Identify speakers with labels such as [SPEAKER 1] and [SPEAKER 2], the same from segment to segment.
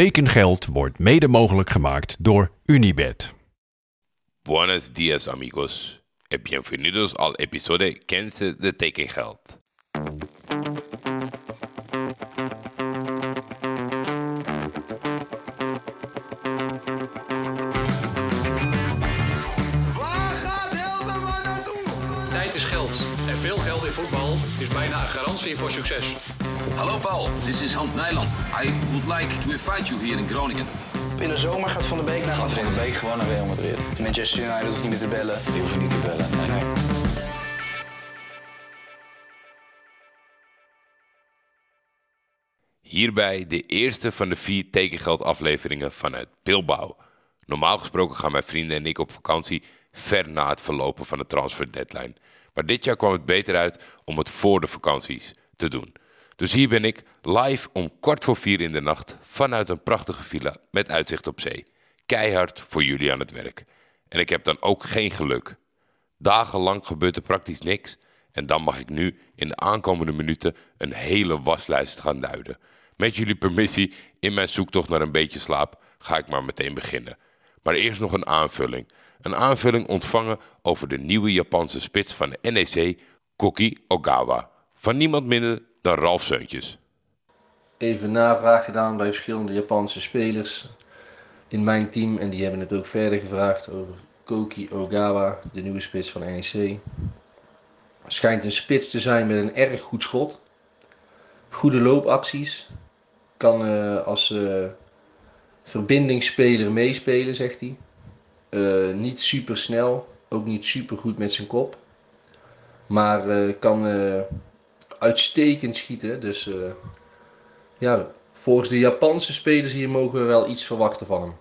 [SPEAKER 1] Tekengeld wordt mede mogelijk gemaakt door Unibed.
[SPEAKER 2] Buenos días amigos y bienvenidos al episodio 15 de Tekengeld.
[SPEAKER 3] Waar gaat Helderman naartoe?
[SPEAKER 4] Tijd is geld. En veel geld in voetbal is bijna een garantie voor succes.
[SPEAKER 5] Hallo Paul, this is Hans Nijland. I would like to invite you here in Groningen.
[SPEAKER 6] In de zomer gaat Van de Beek naar
[SPEAKER 7] Gaat Van de Beek gewoon naar Real Madrid.
[SPEAKER 6] Manchester United hoeft niet meer te bellen.
[SPEAKER 7] Die hoeven niet te bellen. Nee, nee.
[SPEAKER 2] Hierbij de eerste van de vier tekengeldafleveringen vanuit Bilbao. Normaal gesproken gaan mijn vrienden en ik op vakantie ver na het verlopen van de transfer deadline. Maar dit jaar kwam het beter uit om het voor de vakanties te doen. Dus hier ben ik live om kwart voor vier in de nacht vanuit een prachtige villa met uitzicht op zee. Keihard voor jullie aan het werk. En ik heb dan ook geen geluk. Dagenlang gebeurt er praktisch niks. En dan mag ik nu in de aankomende minuten een hele waslijst gaan duiden. Met jullie permissie, in mijn zoektocht naar een beetje slaap, ga ik maar meteen beginnen. Maar eerst nog een aanvulling. Een aanvulling ontvangen over de nieuwe Japanse spits van de NEC, Koki Ogawa. Van niemand minder dan Ralf Seuntjes.
[SPEAKER 8] even navraag gedaan bij verschillende Japanse spelers in mijn team. En die hebben het ook verder gevraagd over Koki Ogawa, de nieuwe spits van NEC. Schijnt een spits te zijn met een erg goed schot. Goede loopacties. Kan eh, als eh, verbindingsspeler meespelen, zegt hij. Eh, niet super snel, ook niet super goed met zijn kop. Maar kan uitstekend schieten. Dus eh, ja, volgens de Japanse spelers hier mogen we wel iets verwachten van hem.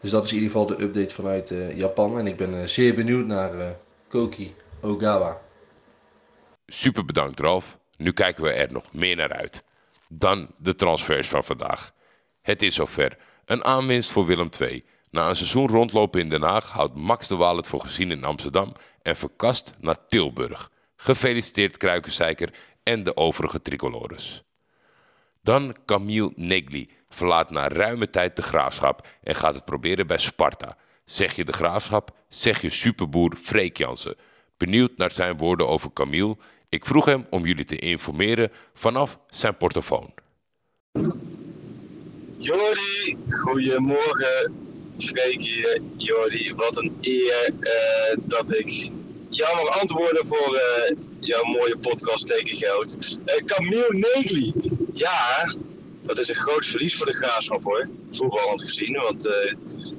[SPEAKER 8] Dus dat is in ieder geval de update vanuit eh, Japan. En ik ben eh, zeer benieuwd naar Koki Ogawa.
[SPEAKER 2] Super bedankt Ralf. Nu kijken we er nog meer naar uit. Dan de transfers van vandaag. Het is zover. Een aanwinst voor Willem II. Na een seizoen rondlopen in Den Haag houdt Max de Waal het voor gezien in Amsterdam en verkast naar Tilburg. Gefeliciteerd Kruikenseiker en de overige tricolores. Dan Camille Negli verlaat na ruime tijd de graafschap en gaat het proberen bij Sparta. Zeg je de graafschap, zeg je superboer Freek Jansen. Benieuwd naar zijn woorden over Camille, ik vroeg hem om jullie te informeren vanaf zijn portofoon.
[SPEAKER 9] Jordi, goedemorgen. Freek hier. Wat een eer eh, dat ik jou mag antwoorden voor eh, jouw mooie podcast Tekengeld. Eh Camille Negli, ja, dat is een groot verlies voor de graafschap hoor. Voetballend gezien, want eh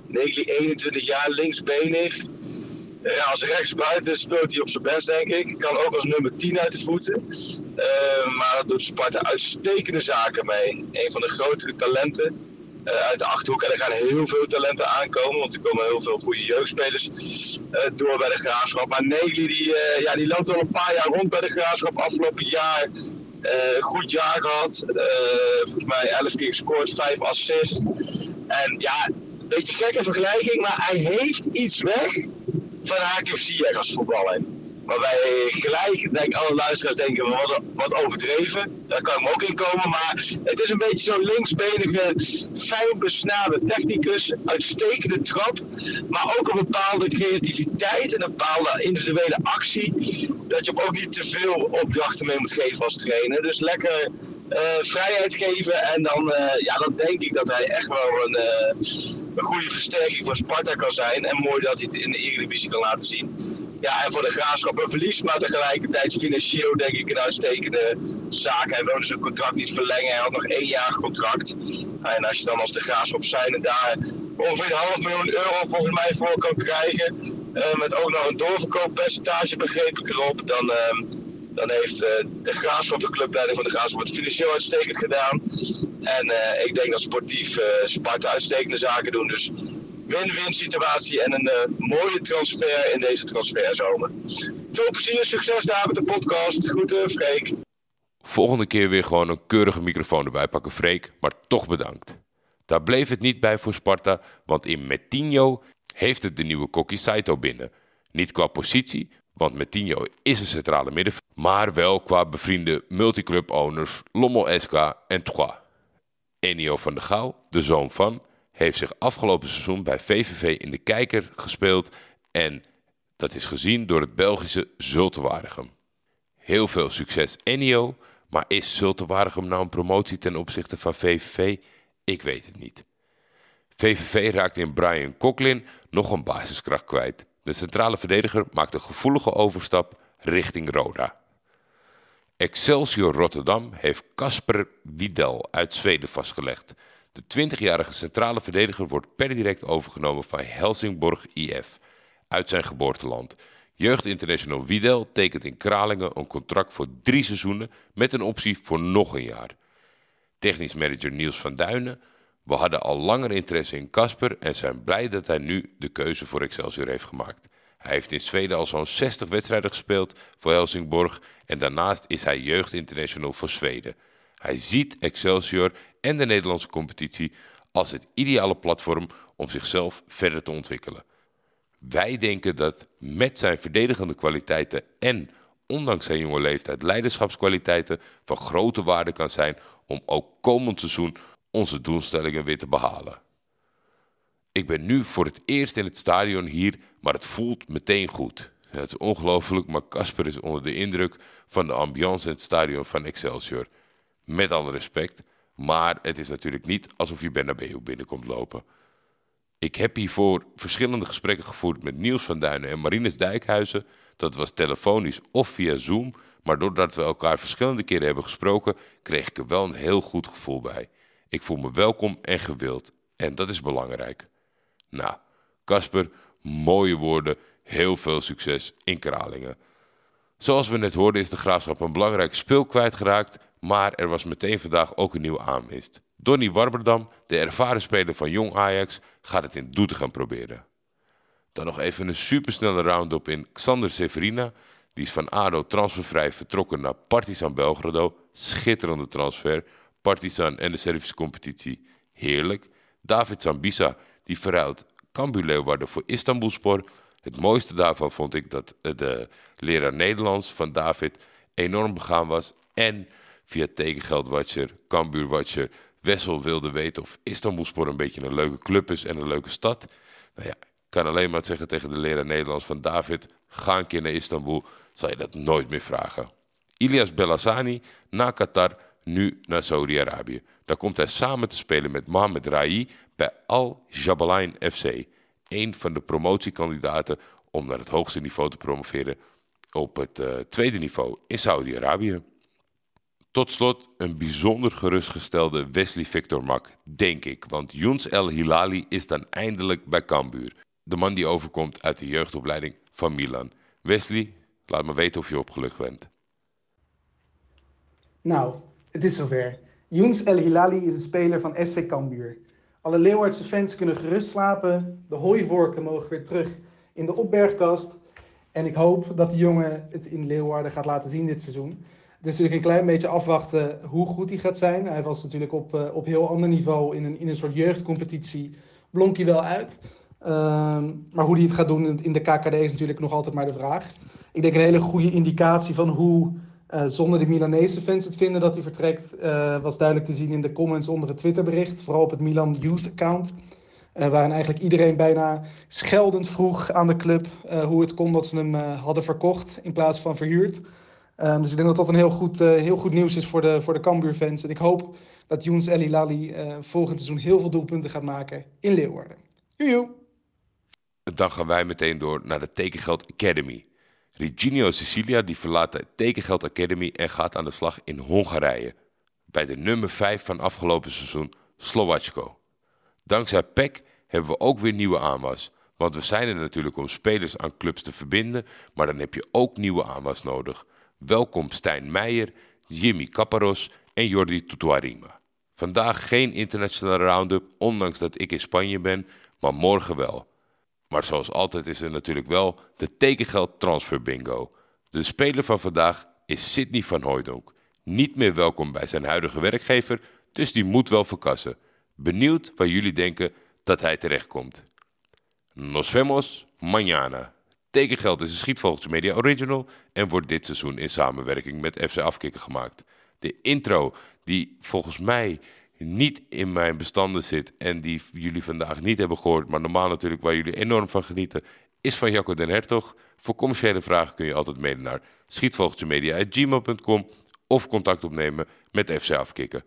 [SPEAKER 9] Negli 21 jaar, linksbenig. Ja, als rechtsbuiten speelt hij op zijn best, denk ik. Kan ook als nummer 10 uit de voeten. Maar dat doet Sparta uitstekende zaken mee. Een van de grotere talenten uit de achterhoek. En er gaan heel veel talenten aankomen, want er komen heel veel goede jeugdspelers eh, door bij de graafschap. Maar Negli die, eh, ja, die loopt al een paar jaar rond bij de graafschap. Afgelopen jaar eh, goed jaar gehad. Eh, volgens mij 11 keer gescoord, 5 assists. En ja, een beetje gekke vergelijking, maar hij heeft iets weg van Hakim Ziyech als voetballer. Waarbij gelijk, denk alle luisteraars denken, wat, wat overdreven. Daar kan ik ook in komen. Maar het is een beetje zo'n linksbenige, fijn besnade technicus. Uitstekende trap. Maar ook een bepaalde creativiteit en een bepaalde individuele actie. Dat je hem ook niet te veel opdrachten mee moet geven als trainer. Dus lekker eh, vrijheid geven. En dan, eh, ja, dan denk ik dat hij echt wel een, eh, een goede versterking voor Sparta kan zijn. En mooi dat hij het in de Eredivisie kan laten zien. Ja, en voor de graafschap een verlies, maar tegelijkertijd financieel denk ik een uitstekende zaak. Hij wilde zijn contract niet verlengen, hij had nog één jaar contract. En als je dan als de graafschap zijn en daar ongeveer een half miljoen euro volgens mij voor kan krijgen, eh, met ook nog een doorverkooppercentage begreep ik erop, dan, ehm, dan heeft eh, de graafschap, de clubleiding van de graafschap, het financieel uitstekend gedaan. En eh, ik denk dat sportief Sparta uitstekende zaken doen. Dus win-win situatie en een eh, mooie transfer in deze transferzomer. Veel plezier, succes daar met de podcast. Groeten, Freek.
[SPEAKER 2] Volgende keer weer gewoon een keurige microfoon erbij pakken, Freek, maar toch bedankt. Daar bleef het niet bij voor Sparta, want in Metinho heeft het de nieuwe Kokki Saito binnen. Niet qua positie, want Metinho is een centrale middenvelder, maar wel qua bevriende multiclub-owners Lommel SK en Trois. Ennio van der Gouw, de zoon van, heeft zich afgelopen seizoen bij VVV in de kijker gespeeld en dat is gezien door het Belgische Zulte Waregem. Heel veel succes Ennio, maar is Zulte Waregem nou een promotie ten opzichte van VVV? Ik weet het niet. VVV raakt in Brian Coughlin nog een basiskracht kwijt. De centrale verdediger maakt een gevoelige overstap richting Roda. Excelsior Rotterdam heeft Casper Wiedel uit Zweden vastgelegd. De 20-jarige centrale verdediger wordt per direct overgenomen van Helsingborg IF uit zijn geboorteland. Jeugdinternational Wiedel tekent in Kralingen een contract voor drie seizoenen met een optie voor nog een jaar. Technisch manager Niels van Duinen. We hadden al langer interesse in Casper en zijn blij dat hij nu de keuze voor Excelsior heeft gemaakt. Hij heeft in Zweden al zo'n 60 wedstrijden gespeeld voor Helsingborg en daarnaast is hij jeugdinternational voor Zweden. Hij ziet Excelsior en de Nederlandse competitie als het ideale platform om zichzelf verder te ontwikkelen. Wij denken dat met zijn verdedigende kwaliteiten en ondanks zijn jonge leeftijd leiderschapskwaliteiten van grote waarde kan zijn om ook komend seizoen onze doelstellingen weer te behalen. Ik ben nu voor het eerst in het stadion hier, maar het voelt meteen goed. Het is ongelooflijk, maar Casper is onder de indruk van de ambiance in het stadion van Excelsior. Met alle respect, maar het is natuurlijk niet alsof je Bernabeu binnenkomt lopen. Ik heb hiervoor verschillende gesprekken gevoerd met Niels van Duinen en Marines Dijkhuizen. Dat was telefonisch of via Zoom, maar doordat we elkaar verschillende keren hebben gesproken, kreeg ik er wel een heel goed gevoel bij. Ik voel me welkom en gewild en dat is belangrijk. Nou, Casper, mooie woorden, heel veel succes in Kralingen. Zoals we net hoorden is de Graafschap een belangrijk speel kwijtgeraakt, maar er was meteen vandaag ook een nieuwe aanwinst. Donny Warberdam, de ervaren speler van Jong Ajax, gaat het in Doetinchem proberen. Dan nog even een supersnelle round-up in Xander Severina. Die is van ADO transfervrij vertrokken naar Partizan Belgrado. Schitterende transfer. Partizan en de Servische competitie. Heerlijk. David Zambisa die verruilt Cambuur Leeuwarden voor Istanbulspor. Het mooiste daarvan vond ik dat de leraar Nederlands van David enorm begaan was. En via tekengeldwatcher, Cambuurwatcher, Wessel wilde weten of Istanbulspor een beetje een leuke club is en een leuke stad. Nou ja, ik kan alleen maar zeggen tegen de leraar Nederlands van David, ga een keer naar Istanbul, zal je dat nooit meer vragen. Ilias Belassani na Qatar, nu naar Saudi-Arabië. Daar komt hij samen te spelen met Mohamed Rai bij Al Jabalain FC. Een van de promotiekandidaten om naar het hoogste niveau te promoveren op het uh, tweede niveau in Saudi-Arabië. Tot slot een bijzonder gerustgestelde Wesley Victor Mak, denk ik. Want Younes El Hilali is dan eindelijk bij Cambuur. De man die overkomt uit de jeugdopleiding van Milan. Wesley, laat me weten of je opgelucht bent.
[SPEAKER 10] Nou, het is zover. Younes El Hilali is een speler van SC Cambuur. Alle Leeuwardse fans kunnen gerust slapen. De hooivorken mogen weer terug in de opbergkast. En ik hoop dat de jongen het in Leeuwarden gaat laten zien dit seizoen. Is natuurlijk een klein beetje afwachten hoe goed hij gaat zijn. Hij was natuurlijk op, uh, op heel ander niveau in een, in een soort jeugdcompetitie. Blonk hij wel uit. Uh, maar hoe hij het gaat doen in de KKD is natuurlijk nog altijd maar de vraag. Ik denk een hele goede indicatie van hoe uh, zonder de Milanese fans het vinden dat hij vertrekt, uh, was duidelijk te zien in de comments onder het Twitterbericht. Vooral op het Milan Youth account. Uh, waarin eigenlijk iedereen bijna scheldend vroeg aan de club hoe het kon dat ze hem hadden verkocht in plaats van verhuurd. Um, dus ik denk dat dat een heel goed, heel goed nieuws is voor de, voor de Cambuur-fans. En ik hoop dat Younes El Hilali volgend seizoen heel veel doelpunten gaat maken in Leeuwarden. Joejoe!
[SPEAKER 2] Dan gaan wij meteen door naar de Tekengeld Academy. Reginio Sicilia die verlaat de Tekengeld Academy en gaat aan de slag in Hongarije. Bij de nummer 5 van afgelopen seizoen, Slowacko. Dankzij PEC hebben we ook weer nieuwe aanwas. Want we zijn er natuurlijk om spelers aan clubs te verbinden, maar dan heb je ook nieuwe aanwas nodig. Welkom Stijn Meijer, Jimmy Caparos en Jordi Tutuarima. Vandaag geen internationale round-up, ondanks dat ik in Spanje ben, maar morgen wel. Maar zoals altijd is er natuurlijk wel de tekengeld transfer bingo. De speler van vandaag is Sidney van Hooijdonk. Niet meer welkom bij zijn huidige werkgever, dus die moet wel verkassen. Benieuwd waar jullie denken dat hij terechtkomt. Nos vemos mañana. Tekengeld is een Schietvogeltje Media Original en wordt dit seizoen in samenwerking met FC Afkikken gemaakt. De intro, die volgens mij
[SPEAKER 11] niet in mijn bestanden zit en die jullie vandaag niet hebben gehoord, maar normaal natuurlijk waar jullie enorm van genieten, is van Jacco den Hertog. Voor commerciële vragen kun je altijd mailen naar schietvogeltjemedia.gmail.com of contact opnemen met FC Afkikken.